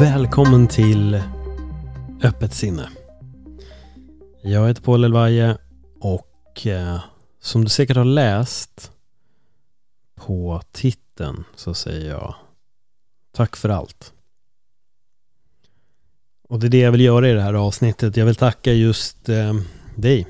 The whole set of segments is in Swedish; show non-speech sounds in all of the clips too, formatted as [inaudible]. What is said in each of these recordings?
Välkommen till Öppet sinne. Jag heter Paul Elvaje och eh, som du säkert har läst på titeln så säger jag Tack för allt. Och det är det jag vill göra i det här avsnittet. Jag vill tacka just eh, dig.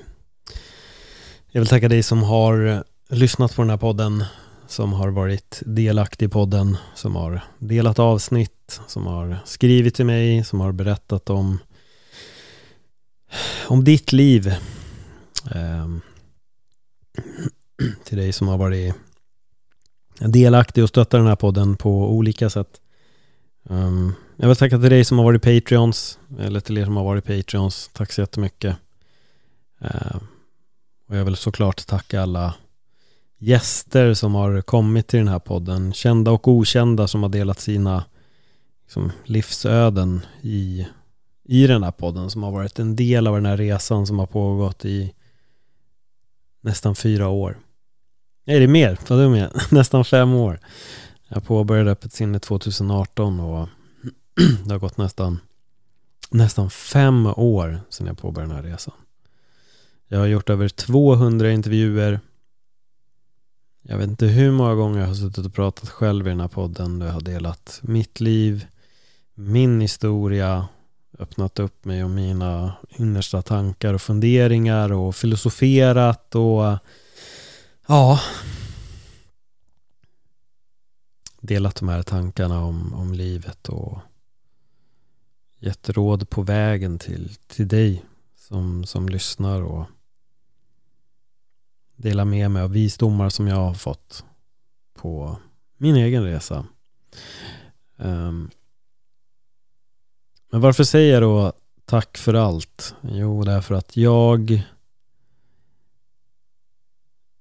Jag vill tacka dig som har lyssnat på den här podden, som har varit delaktig i podden, som har delat avsnitt, som har skrivit till mig, som har berättat om, om ditt liv. Eh, till dig som har varit delaktig och stöttat den här podden på olika sätt. Um, jag vill tacka till dig som har varit Patreons, eller till er som har varit Patreons. Tack så jättemycket. Uh, och jag vill såklart tacka alla gäster som har kommit till den här podden. Kända och okända som har delat sina liksom, livsöden i, i den här podden. Som har varit en del av den här resan som har pågått i nästan fyra år. Nej, det är mer. Vad är med? [laughs] Nästan fem år. Jag påbörjade Öppet sinne 2018 och [clears throat] det har gått nästan, nästan fem år sedan jag påbörjade den här resan. Jag har gjort över 200 intervjuer. Jag vet inte hur många gånger jag har suttit och pratat själv i den här podden. Där jag har delat mitt liv, min historia, öppnat upp mig om mina innersta tankar och funderingar och filosoferat och Ja. Delat de här tankarna om, om livet och gett råd på vägen till, till dig som, som lyssnar och dela med mig av visdomar som jag har fått på min egen resa. Um, men varför säger jag då tack för allt? Jo, därför att jag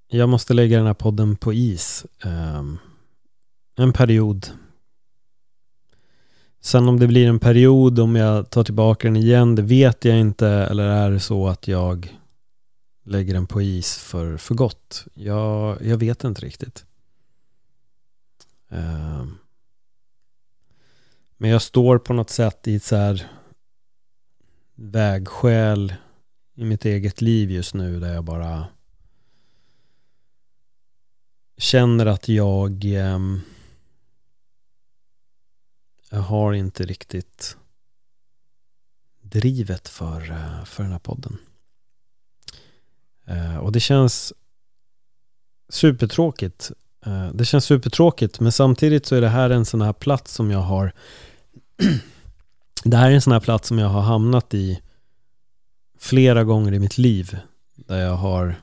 jag måste lägga den här podden på is. Um, en period. Sen om det blir en period, om jag tar tillbaka den igen, det vet jag inte. Eller är det så att jag lägger den på is för, för gott? Jag, jag vet inte riktigt. Ehm. Men jag står på något sätt i ett så här vägskäl i mitt eget liv just nu där jag bara känner att jag ehm, jag har inte riktigt drivet för, eh, för den här podden. Eh, och det känns supertråkigt. Eh, det känns supertråkigt men samtidigt så är det här en sån här plats som jag har [clears throat] Det här är en sån här plats som jag har hamnat i flera gånger i mitt liv. Där jag har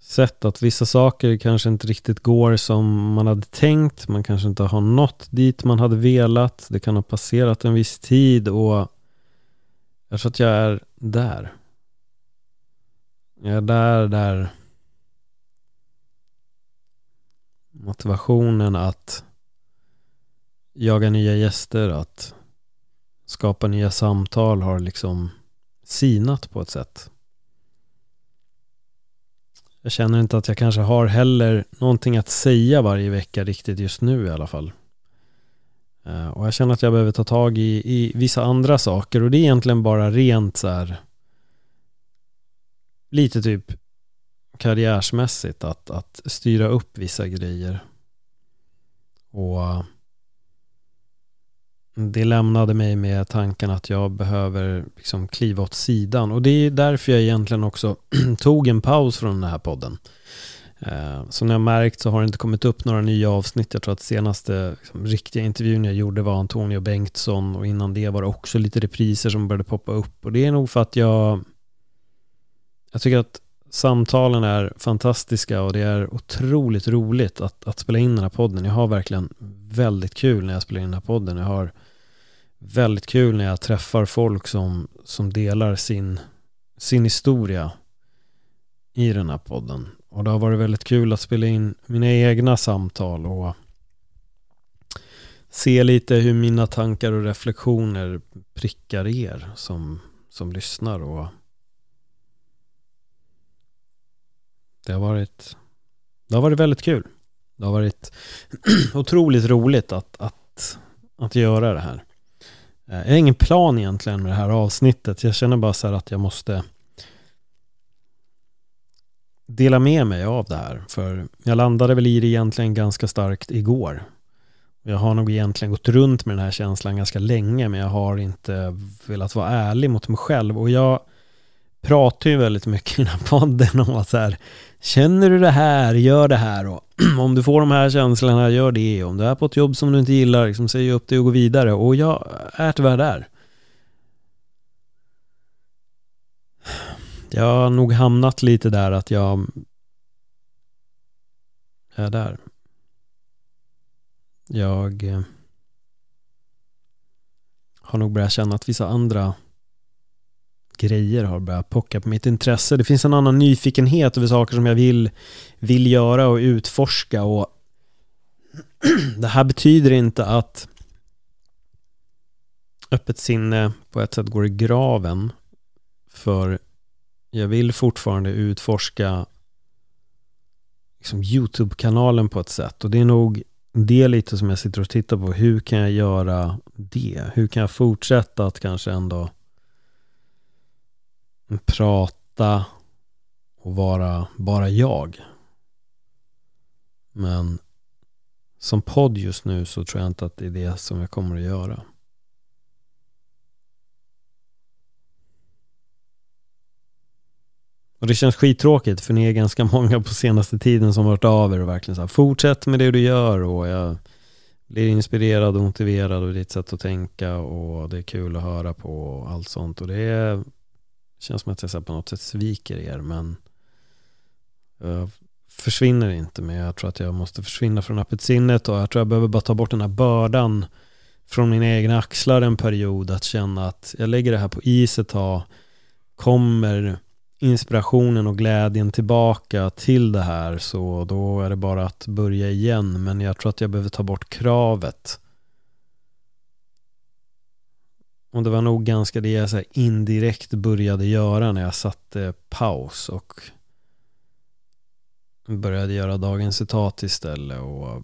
sett att vissa saker kanske inte riktigt går som man hade tänkt. Man kanske inte har nått dit man hade velat. Det kan ha passerat en viss tid och jag tror att jag är där. Ja, där, där motivationen att jaga nya gäster, att skapa nya samtal har liksom sinat på ett sätt. Jag känner inte att jag kanske har heller någonting att säga varje vecka riktigt just nu i alla fall. Eh, och jag känner att jag behöver ta tag i, i vissa andra saker och det är egentligen bara rent så här lite typ karriärsmässigt att, att styra upp vissa grejer. Och eh, det lämnade mig med tanken att jag behöver liksom kliva åt sidan. Och det är därför jag egentligen också [clears throat] tog en paus från den här podden. Eh, som ni har märkt så har det inte kommit upp några nya avsnitt. Jag tror att senaste liksom, riktiga intervjun jag gjorde var Antonio Bengtsson och innan det var det också lite repriser som började poppa upp. Och det är nog för att jag jag tycker att samtalen är fantastiska och det är otroligt roligt att, att spela in den här podden. Jag har verkligen väldigt kul när jag spelar in den här podden. Jag har väldigt kul när jag träffar folk som, som delar sin, sin historia i den här podden. Och det har varit väldigt kul att spela in mina egna samtal och se lite hur mina tankar och reflektioner prickar er som, som lyssnar. Och det har varit det har varit väldigt kul. Det har varit [clears throat] otroligt roligt att, att, att göra det här. Eh, jag har ingen plan egentligen med det här avsnittet. Jag känner bara så här att jag måste dela med mig av det här. För jag landade väl i det egentligen ganska starkt igår. Jag har nog egentligen gått runt med den här känslan ganska länge men jag har inte velat vara ärlig mot mig själv. Och jag pratar ju väldigt mycket i den här podden om att så här, känner du det här, gör det här och [clears throat] om du får de här känslorna, gör det. Om du är på ett jobb som du inte gillar, liksom, säg upp det och gå vidare. Och jag är tyvärr där. Jag har nog hamnat lite där att jag är där. Jag eh, har nog börjat känna att vissa andra grejer har börjat pocka på mitt intresse. Det finns en annan nyfikenhet över saker som jag vill, vill göra och utforska och [clears throat] det här betyder inte att öppet sinne på ett sätt går i graven för jag vill fortfarande utforska liksom YouTube-kanalen på ett sätt och det är nog det lite som jag sitter och tittar på. Hur kan jag göra det? Hur kan jag fortsätta att kanske ändå prata och vara bara jag. Men som podd just nu så tror jag inte att det är det som jag kommer att göra. Och det känns skittråkigt för ni är ganska många på senaste tiden som varit av er och verkligen så här, fortsätt med det du gör och jag blir inspirerad och motiverad av ditt sätt att tänka och det är kul att höra på och allt sånt och det är känns som att jag på något sätt sviker er men jag försvinner inte. Men jag tror att jag måste försvinna från öppet sinnet och jag tror jag behöver bara ta bort den här bördan från mina egna axlar en period att känna att jag lägger det här på is ett tag. Kommer inspirationen och glädjen tillbaka till det här så då är det bara att börja igen. Men jag tror att jag behöver ta bort kravet och det var nog ganska det jag så indirekt började göra när jag satte paus och började göra dagens citat istället och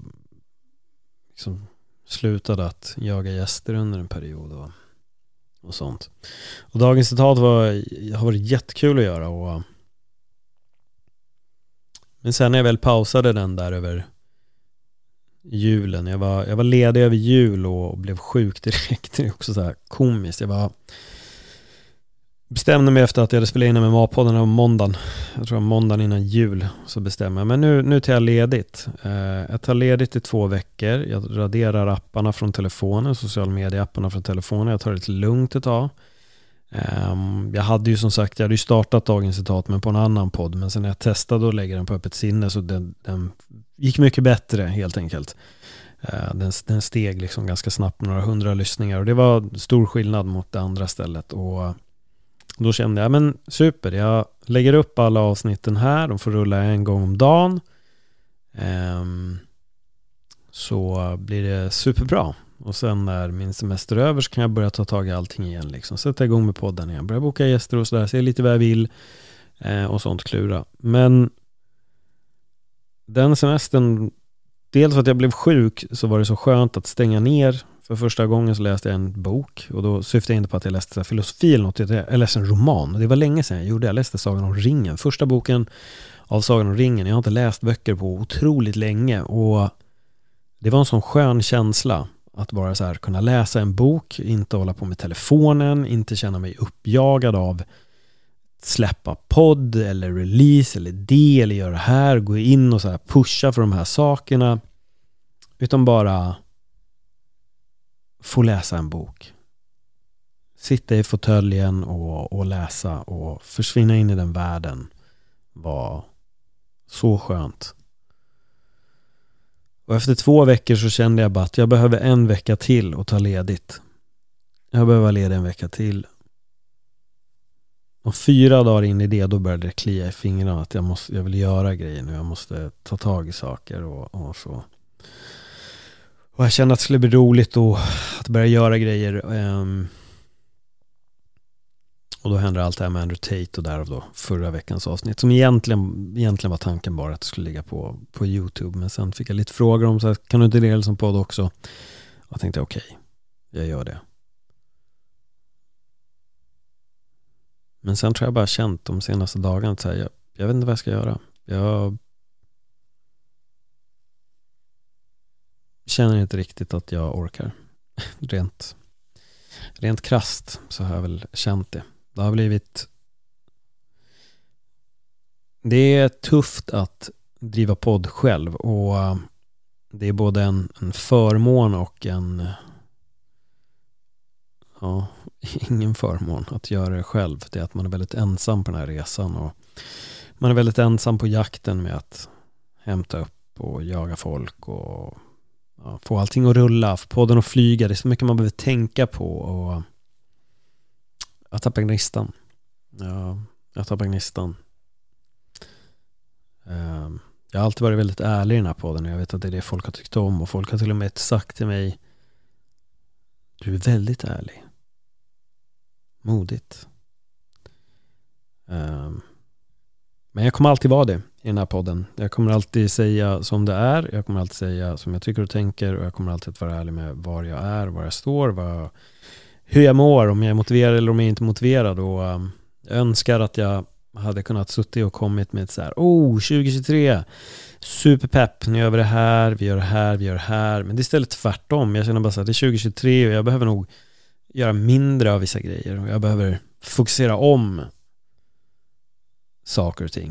liksom slutade att jaga gäster under en period och, och sånt. Och dagens citat var, har varit jättekul att göra och men sen när jag väl pausade den där över julen. Jag var, jag var ledig över jul och blev sjuk direkt. [laughs] Det är också så här komiskt. Jag var bestämde mig efter att jag hade spelat in MMA-podden på måndagen. Jag tror måndagen innan jul så bestämde jag Men nu, nu tar jag ledigt. Eh, jag tar ledigt i två veckor. Jag raderar apparna från telefonen, social media-apparna från telefonen. Jag tar det lite lugnt ett tag. Ehm, Ehm, jag hade ju som sagt, jag hade ju startat dagens citat men på en annan podd. Men sen när jag testade att lägga den på öppet sinne så den, den gick mycket bättre helt enkelt. Ehm, den, den, steg liksom ganska snabbt några hundra lyssningar och det var stor skillnad mot det andra stället. Och eh, då kände jag, men super, jag lägger upp alla avsnitten här, de får rulla en gång om dagen. Um, så blir det superbra. Och sen när min semester är över så kan jag börja ta tag i allting igen. Liksom. Sätta igång med podden igen. Börja boka gäster och sådär. Se lite vad jag vill. Eh, och sånt klura. Men den semestern, dels för att jag blev sjuk så var det så skönt att stänga ner. För första gången så läste jag en bok och då syftade jag inte på att jag läste filosofi eller något. Jag läste en roman. Det var länge sedan jag gjorde det. Jag läste Sagan om ringen. Första boken av Sagan om ringen. Jag har inte läst böcker på otroligt länge och det var en sån skön känsla att bara så här kunna läsa en bok, inte hålla på med telefonen, inte känna mig uppjagad av släppa podd eller release eller det eller göra det här, gå in och så här pusha för de här sakerna. Utan bara få läsa en bok. Sitta i fåtöljen och, och läsa och försvinna in i den världen. var så skönt. Och efter två veckor så kände jag bara att jag behöver en vecka till och ta ledigt. Jag behöver vara ledig en vecka till. Och fyra dagar in i det, då började det klia i fingrarna att jag, måste, jag vill göra grejer nu. Jag måste ta tag i saker och, och så. Och jag kände att det skulle bli roligt då att börja göra grejer. Um, och då händer allt det här med Andrew Tate och därav då förra veckans avsnitt. Som egentligen, egentligen var tanken bara att det skulle ligga på, på YouTube. Men sen fick jag lite frågor om så här, kan du inte dela det som podd också? Och jag tänkte okej, okay, jag gör det. Men sen tror jag bara känt de senaste dagarna att jag, jag vet inte vad jag ska göra. Jag känner inte riktigt att jag orkar. [laughs] Rent, rent krast så har jag väl känt det. Det har blivit Det är tufft att driva podd själv och eh, det är både en, en förmån och en ja, [laughs] ingen förmån att göra det själv. Det är att man är väldigt ensam på den här resan och man är väldigt ensam på jakten med att hämta upp och jaga folk och ja, få allting att rulla, få podden att flyga. Det är så mycket man behöver tänka på och jag tappar gnistan. Ja, jag tappar gnistan. Ehm, jag har alltid varit väldigt ärlig i den här podden och jag vet att det är det folk har tyckt om och folk har till och med sagt till mig Du är väldigt ärlig. Modigt. Ehm, men jag kommer alltid vara det i den här podden. Jag kommer alltid säga som det är. Jag kommer alltid säga som jag tycker och tänker och jag kommer alltid att vara ärlig med var jag är, var jag står, vad jag hur jag mår, om jag är motiverad eller om jag inte är motiverad. Och, um, jag önskar att jag hade kunnat suttit och kommit med ett så här, oh, 2023, superpepp, nu gör vi det här, vi gör det här, vi gör det här. Men det är istället tvärtom. Jag känner bara så här, det är 2023 och jag behöver nog göra mindre av vissa grejer och jag behöver fokusera om saker och ting.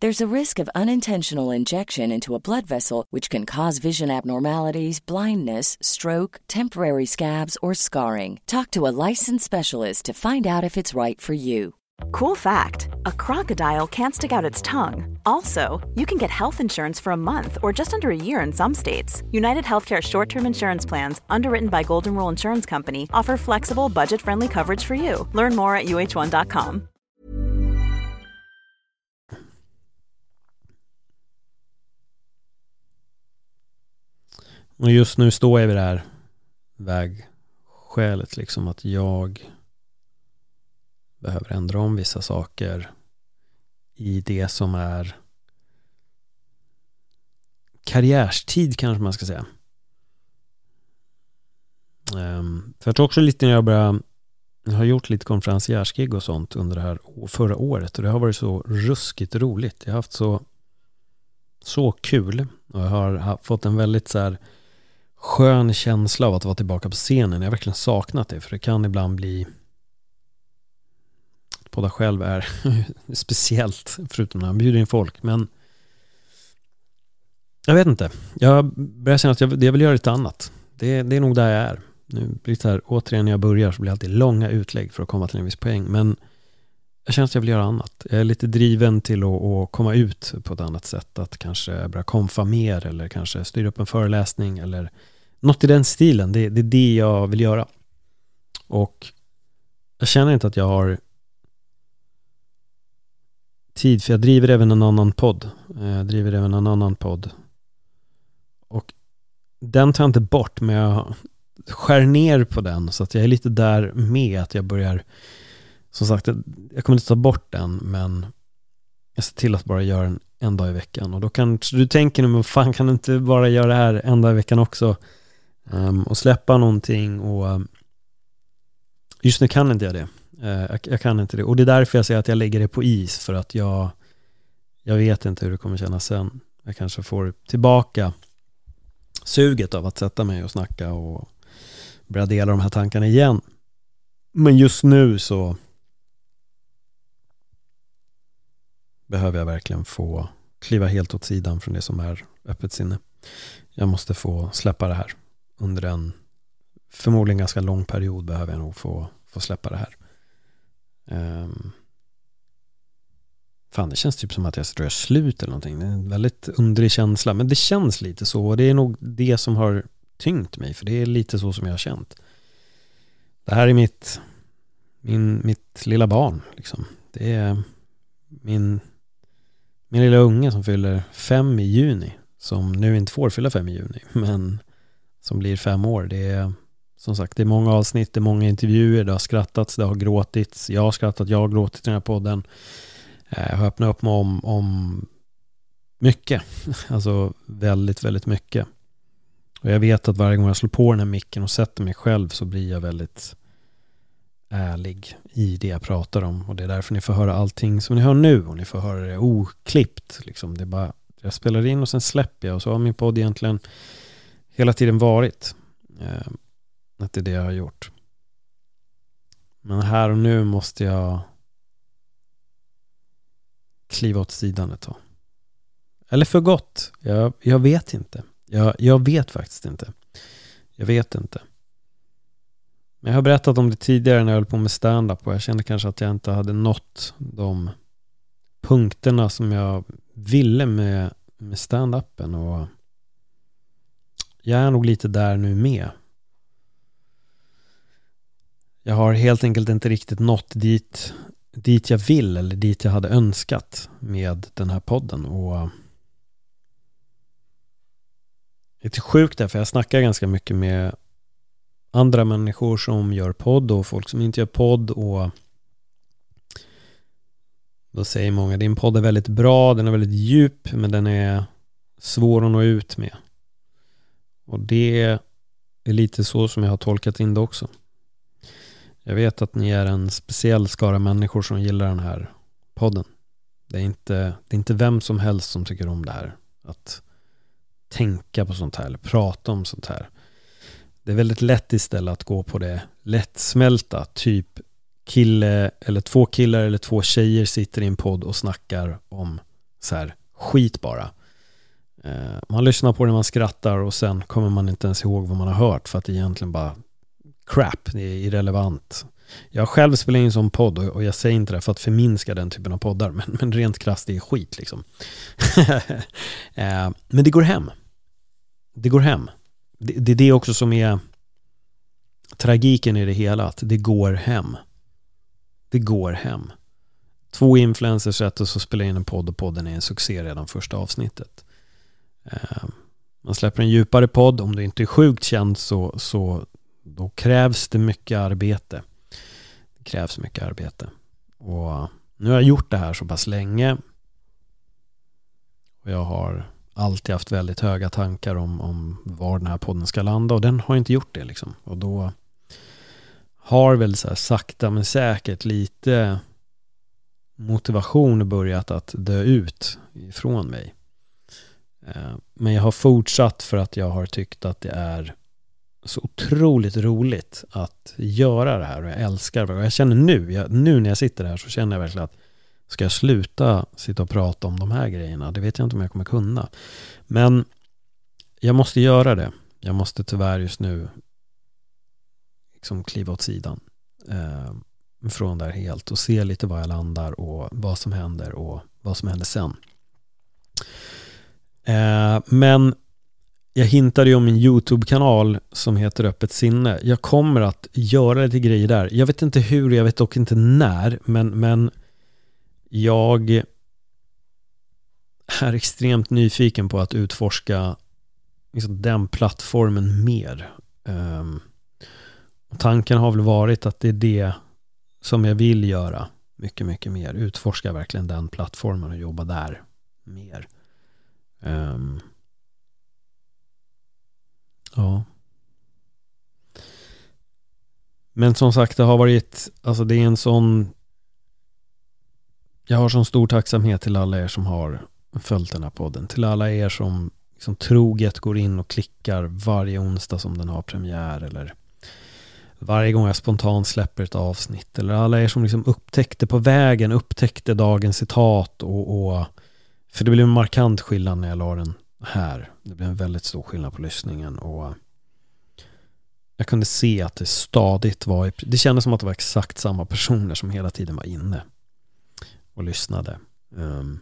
There's a risk of unintentional injection into a blood vessel, which can cause vision abnormalities, blindness, stroke, temporary scabs, or scarring. Talk to a licensed specialist to find out if it's right for you. Cool fact a crocodile can't stick out its tongue. Also, you can get health insurance for a month or just under a year in some states. United Healthcare short term insurance plans, underwritten by Golden Rule Insurance Company, offer flexible, budget friendly coverage for you. Learn more at uh1.com. Och just nu står jag vid det här vägskälet liksom att jag behöver ändra om vissa saker i det som är karriärstid kanske man ska säga. Um, för jag tror också lite när jag börjar jag har gjort lite konferenciersgig och sånt under det här förra året och det har varit så ruskigt roligt. Jag har haft så så kul och jag har fått en väldigt så här skön känsla av att vara tillbaka på scenen. Jag har verkligen saknat det för det kan ibland bli podda själv är [laughs] speciellt, förutom när man bjuder in folk. Men jag vet inte. Jag börjar känna att jag, jag vill göra lite annat. Det, det är nog där jag är. Nu blir det så här, återigen när jag börjar så blir det alltid långa utlägg för att komma till en viss poäng. Men jag känner att jag vill göra annat. Jag är lite driven till att, att komma ut på ett annat sätt. Att kanske börja konfa mer eller kanske styra upp en föreläsning eller något i den stilen. Det, det är det jag vill göra. Och jag känner inte att jag har tid, för jag driver även en annan podd. Eh, jag driver även en annan podd. Och den tar jag inte bort, men jag skär ner på den så att jag är lite där med att jag börjar, som sagt, jag kommer inte ta bort den, men jag ser till att bara göra den en dag i veckan. Och då kanske du tänker nu, men fan kan du inte bara göra det här en dag i veckan också? Um, och släppa någonting och ehm, just nu kan inte jag det. Uh, jag, jag, kan inte det. Och det är därför jag säger att jag lägger det på is, för att jag, jag vet inte hur det kommer kännas sen. Jag kanske får tillbaka suget av att sätta mig och snacka och börja dela de här tankarna igen. Men just nu så behöver jag verkligen få kliva helt åt sidan från det som är öppet sinne. Jag måste få släppa det här. Under en förmodligen ganska lång period behöver jag nog få, få släppa det här. Um, fan, det känns typ som att jag ska göra slut eller någonting. Det är en väldigt underlig känsla, men det känns lite så. Och det är nog det som har tyngt mig, för det är lite så som jag har känt. Det här är mitt, min, mitt lilla barn. Liksom. Det är min min lilla unge som fyller fem i juni, som nu inte får fylla fem i juni, men som blir fem år. Det är som sagt, det är många avsnitt, det är många intervjuer, det har skrattats, det har gråtits. Jag har skrattat, jag har gråtit i den här podden. Eh, jag har öppnat upp mig om, om mycket, [laughs] alltså väldigt, väldigt mycket. Och jag vet att varje gång jag slår på den här micken och sätter mig själv så blir jag väldigt ärlig i det jag pratar om. Och det är därför ni får höra allting som ni hör nu och ni får höra det oklippt. Liksom. Det är bara, jag spelar in och sen släpper jag och så har min podd egentligen hela tiden varit. Eh, att det är det jag har gjort. Men här och nu måste jag kliva åt sidan ett tag. Eller för gott. Jag, jag vet inte. Jag, jag vet faktiskt inte. Jag vet inte. Men jag har berättat om det tidigare när jag höll på med stand-up och jag kände kanske att jag inte hade nått de punkterna som jag ville med, med stand-upen och jag är nog lite där nu med. Jag har helt enkelt inte riktigt nått dit, dit jag vill eller dit jag hade önskat med den här podden och eh, det är sjukt därför jag snackar ganska mycket med andra människor som gör podd och folk som inte gör podd och då säger många din podd är väldigt bra, den är väldigt djup men den är svår att nå ut med. Och det är lite så som jag har tolkat in det också. Jag vet att ni är en speciell skara människor som gillar den här podden. Det är inte, det är inte vem som helst som tycker om det här. Att tänka på sånt här eller prata om sånt här. Det är väldigt lätt istället att gå på det lättsmälta, typ kille eller två killar eller två tjejer sitter i en podd och snackar om så här skit bara. Eh, man lyssnar på det, man skrattar och sen kommer man inte ens ihåg vad man har hört för att det är egentligen bara crap, det är irrelevant. Jag har själv spelat in som podd och jag säger inte det för att förminska den typen av poddar, men, men rent krasst det är skit liksom. [laughs] Eh, men det går hem. Det går hem det, det är det också som är tragiken i det hela, att det går hem. Det går hem. Två influencers sätter sig och spelar in en podd och podden är en succé redan första avsnittet. Ehm, man släpper en djupare podd, om du inte är sjukt känd så, så då krävs det mycket arbete. Det krävs mycket arbete. Och nu har jag gjort det här så pass länge och jag har alltid haft väldigt höga tankar om, om var den här podden ska landa och den har inte gjort det liksom. Och då har väl så här sakta men säkert lite motivation börjat att dö ut ifrån mig. Eh, men jag har fortsatt för att jag har tyckt att det är så otroligt roligt att göra det här och jag älskar det. Och jag känner nu, jag, nu när jag sitter här så känner jag verkligen att Ska jag sluta sitta och prata om de här grejerna? Det vet jag inte om jag kommer kunna. Men jag måste göra det. Jag måste tyvärr just nu liksom kliva åt sidan eh, från där helt och se lite var jag landar och vad som händer och vad som händer sen. Eh, men jag hintade ju om min YouTube-kanal som heter Öppet sinne. Jag kommer att göra lite grejer där. Jag vet inte hur, jag vet dock inte när, men, men jag är extremt nyfiken på att utforska liksom den plattformen mer. Um, tanken har väl varit att det är det som jag vill göra mycket, mycket mer. Utforska verkligen den plattformen och jobba där mer. Um, ja. Men som sagt, det har varit, alltså det är en sån jag har sån stor tacksamhet till alla er som har följt den här podden. Till alla er som liksom troget går in och klickar varje onsdag som den har premiär eller varje gång jag spontant släpper ett avsnitt. Eller alla er som liksom upptäckte på vägen, upptäckte dagens citat och, och för det blev en markant skillnad när jag la den här. Det blev en väldigt stor skillnad på lyssningen och eh, jag kunde se att det stadigt var, det kändes som att det var exakt samma personer som hela tiden var inne och lyssnade. Um,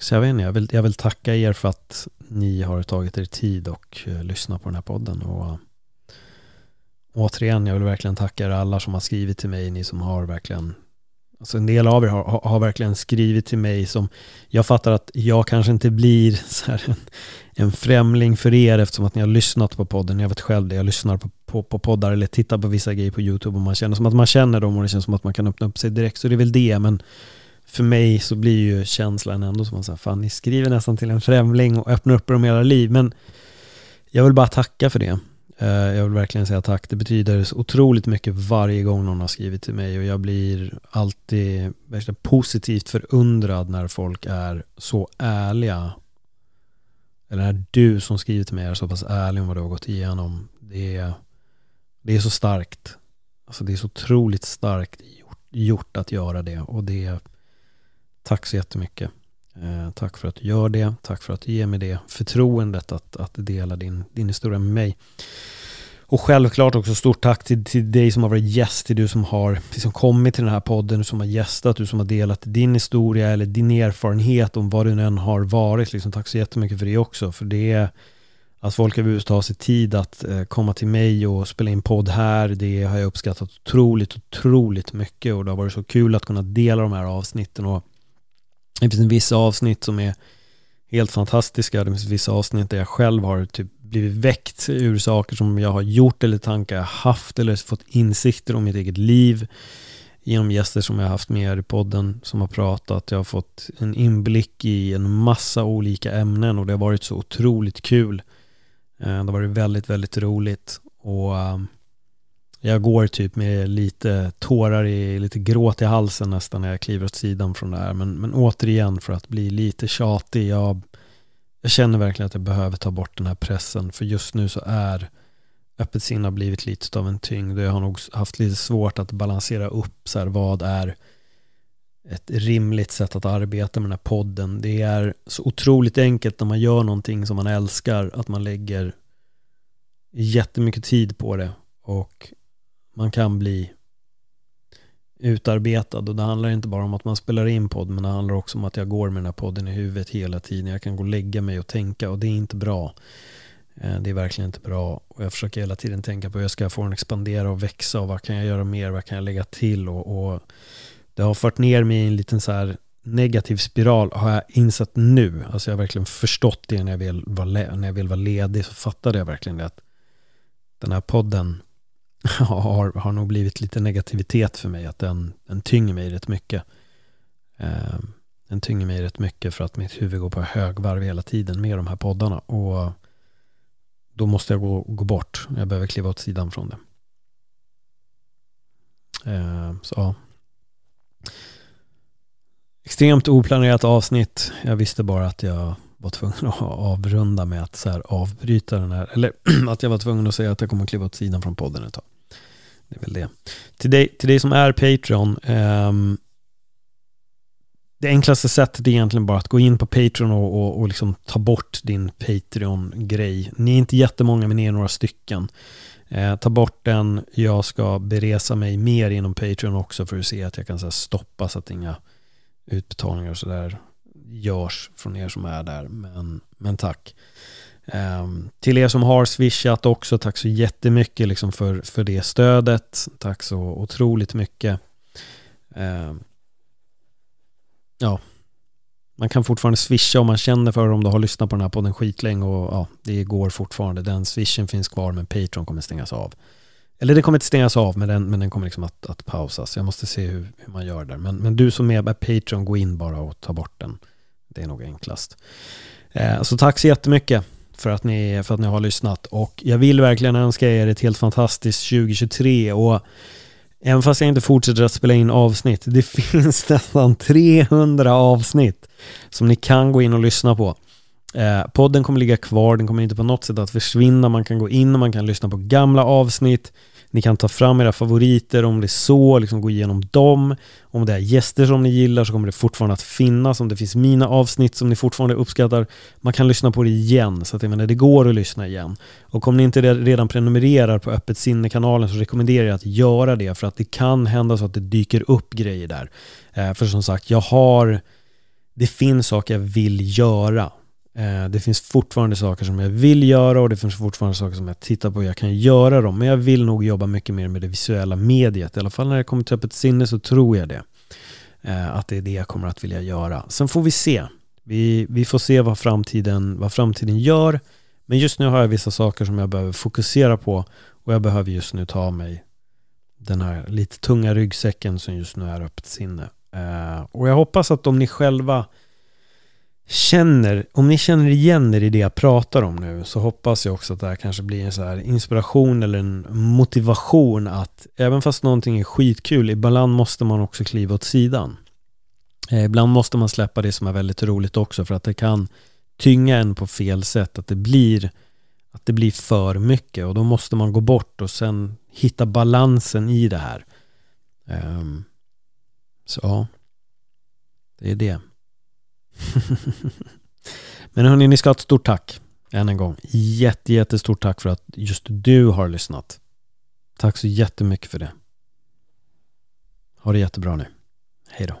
så jag vet inte, jag vill, jag vill tacka er för att ni har tagit er tid och eh, uh, lyssnat på den här podden. Och uh, återigen, jag vill verkligen tacka er alla som har skrivit till mig, ni som har verkligen Alltså en del av er har, har, har, verkligen skrivit till mig som jag fattar att jag kanske inte blir [laughs] så här en, en främling för er eftersom att ni har lyssnat på podden. Jag vet själv det, jag lyssnar på, på, på poddar eller tittar på vissa grejer på YouTube och man känner som att man känner dem och det känns som att man kan öppna upp sig direkt. Så det är väl det, men för mig så blir ju känslan ändå som att säga, fan ni skriver nästan till en främling och öppnar upp er om hela liv. Men jag vill bara tacka för det. Eh, jag vill verkligen säga tack. Det betyder så otroligt mycket varje gång någon har skrivit till mig och jag blir alltid positivt förundrad när folk är så ärliga. Eller när du som skriver till mig är så pass ärlig om vad du har gått igenom. Det är, det är så starkt. Alltså det är så otroligt starkt gjort, gjort att göra det och det är tack så jättemycket. Eh, tack för att du gör det. Tack för att du ger mig det förtroendet att, att dela din, din historia med mig. Och självklart också stort tack till, till dig som har varit gäst, till du som har liksom kommit till den här podden, du som har gästat, du som har delat din historia eller din erfarenhet om vad du än har varit. Liksom, tack så jättemycket för det också. För det är att folk överhuvudtaget tar sig tid att eh, komma till mig och spela in podd här. Det har jag uppskattat otroligt, otroligt mycket och det har varit så kul att kunna dela de här avsnitten. Och det finns vissa avsnitt som är helt fantastiska. Det finns vissa avsnitt där jag själv har typ blivit väckt ur saker som jag har gjort eller tankar jag haft eller fått insikter om mitt eget liv genom gäster som jag har haft med i podden som har pratat. Jag har fått en inblick i en massa olika ämnen och det har varit så otroligt kul. Eh, det har varit väldigt, väldigt roligt och ehm, jag går typ med lite tårar i, lite gråt i halsen nästan när jag kliver åt sidan från det här. Men, men återigen för att bli lite tjatig, jag, jag känner verkligen att jag behöver ta bort den här pressen. För just nu så är öppet sinne blivit lite av en tyngd och jag har nog haft lite svårt att balansera upp så här, vad är ett rimligt sätt att arbeta med den här podden. Det är så otroligt enkelt när man gör någonting som man älskar att man lägger jättemycket tid på det och man kan bli utarbetad och det handlar inte bara om att man spelar in podd men det handlar också om att jag går med den här podden i huvudet hela tiden. Jag kan gå och lägga mig och tänka och det är inte bra. Eh, det är verkligen inte bra och jag försöker hela tiden tänka på hur jag ska få den att expandera och växa och vad kan jag göra mer, vad kan jag lägga till och, och det har fört ner mig i en liten så här negativ spiral har jag insett nu. Alltså jag har verkligen förstått det när jag vill vara, när jag vill vara ledig så fattade jag verkligen det att den här podden [laughs] har, har nog blivit lite negativitet för mig. Att den, den tynger mig rätt mycket. Eh, den tynger mig rätt mycket för att mitt huvud går på högvarv hela tiden med de här poddarna. Och då måste jag gå, gå bort. Jag behöver kliva åt sidan från det. Eh, så ja. Extremt oplanerat avsnitt. Jag visste bara att jag var tvungen att [laughs] avrunda med att så här avbryta den här, eller [clears throat] att jag var tvungen att säga att jag kommer att kliva åt sidan från podden ett tag. Det är väl det. Till dig, till dig som är Patreon, um, det enklaste sättet är egentligen bara att gå in på Patreon och, och, och liksom ta bort din Patreon-grej. Ni är inte jättemånga, men ni är några stycken. Eh, ta bort den. Jag ska beresa mig mer inom Patreon också för att se att jag kan så här, stoppa så att inga utbetalningar och sådär görs från er som är där. Men, men tack. Um, till er som har swishat också, tack så jättemycket liksom för, för det stödet. Tack så otroligt mycket. Um, ja, Man kan fortfarande swisha om man känner för om du har lyssnat på den här podden skitlänge och ja, det går fortfarande. Den swishen finns kvar men Patreon kommer stängas av. Eller det kommer inte stängas av men den, men den kommer liksom att, att pausas. Jag måste se hur, hur man gör där. Men, men du som är med Patreon, gå in bara och ta bort den. Det är nog enklast. Eh, så tack så jättemycket för att, ni, för att ni har lyssnat. Och jag vill verkligen önska er ett helt fantastiskt 2023. Och även fast jag inte fortsätter att spela in avsnitt, det [laughs] finns nästan 300 avsnitt som ni kan gå in och lyssna på. Eh, podden kommer ligga kvar, den kommer inte på något sätt att försvinna. Man kan gå in och man kan lyssna på gamla avsnitt. Ni kan ta fram era favoriter om det är så, liksom gå igenom dem. Om det är gäster som ni gillar så kommer det fortfarande att finnas. Om det finns mina avsnitt som ni fortfarande uppskattar, man kan lyssna på det igen. Så att jag menar, det går att lyssna igen. Och om ni inte redan prenumererar på Öppet sinne-kanalen så rekommenderar jag att göra det. För att det kan hända så att det dyker upp grejer där. Eh, för som sagt, jag har... Det finns saker jag vill göra. Eh, det finns fortfarande saker som jag vill göra och det finns fortfarande saker som jag tittar på och jag kan göra dem. Men jag vill nog jobba mycket mer med det visuella mediet. I alla fall när det kommer till öppet sinne så tror jag det. Eh, att det är det jag kommer att vilja göra. Sen får vi se. Vi, vi får se vad framtiden, vad framtiden gör. Men just nu har jag vissa saker som jag behöver fokusera på. Och jag behöver just nu ta mig den här lite tunga ryggsäcken som just nu är öppet sinne. Eh, och jag hoppas att om ni själva känner, om ni känner igen er i det jag pratar om nu så hoppas jag också att det här kanske blir en så här inspiration eller en motivation att även fast någonting är skitkul, ibland måste man också kliva åt sidan. Eh, ibland måste man släppa det som är väldigt roligt också för att det kan tynga en på fel sätt, att det blir att det blir för mycket och då måste man gå bort och sen hitta balansen i det här. Um, så ja, det är det. [laughs] Men hörni, ni ska ha ett stort tack än en gång. Jätte, jättestort tack för att just du har lyssnat. Tack så jättemycket för det. Ha det jättebra nu. Hej då.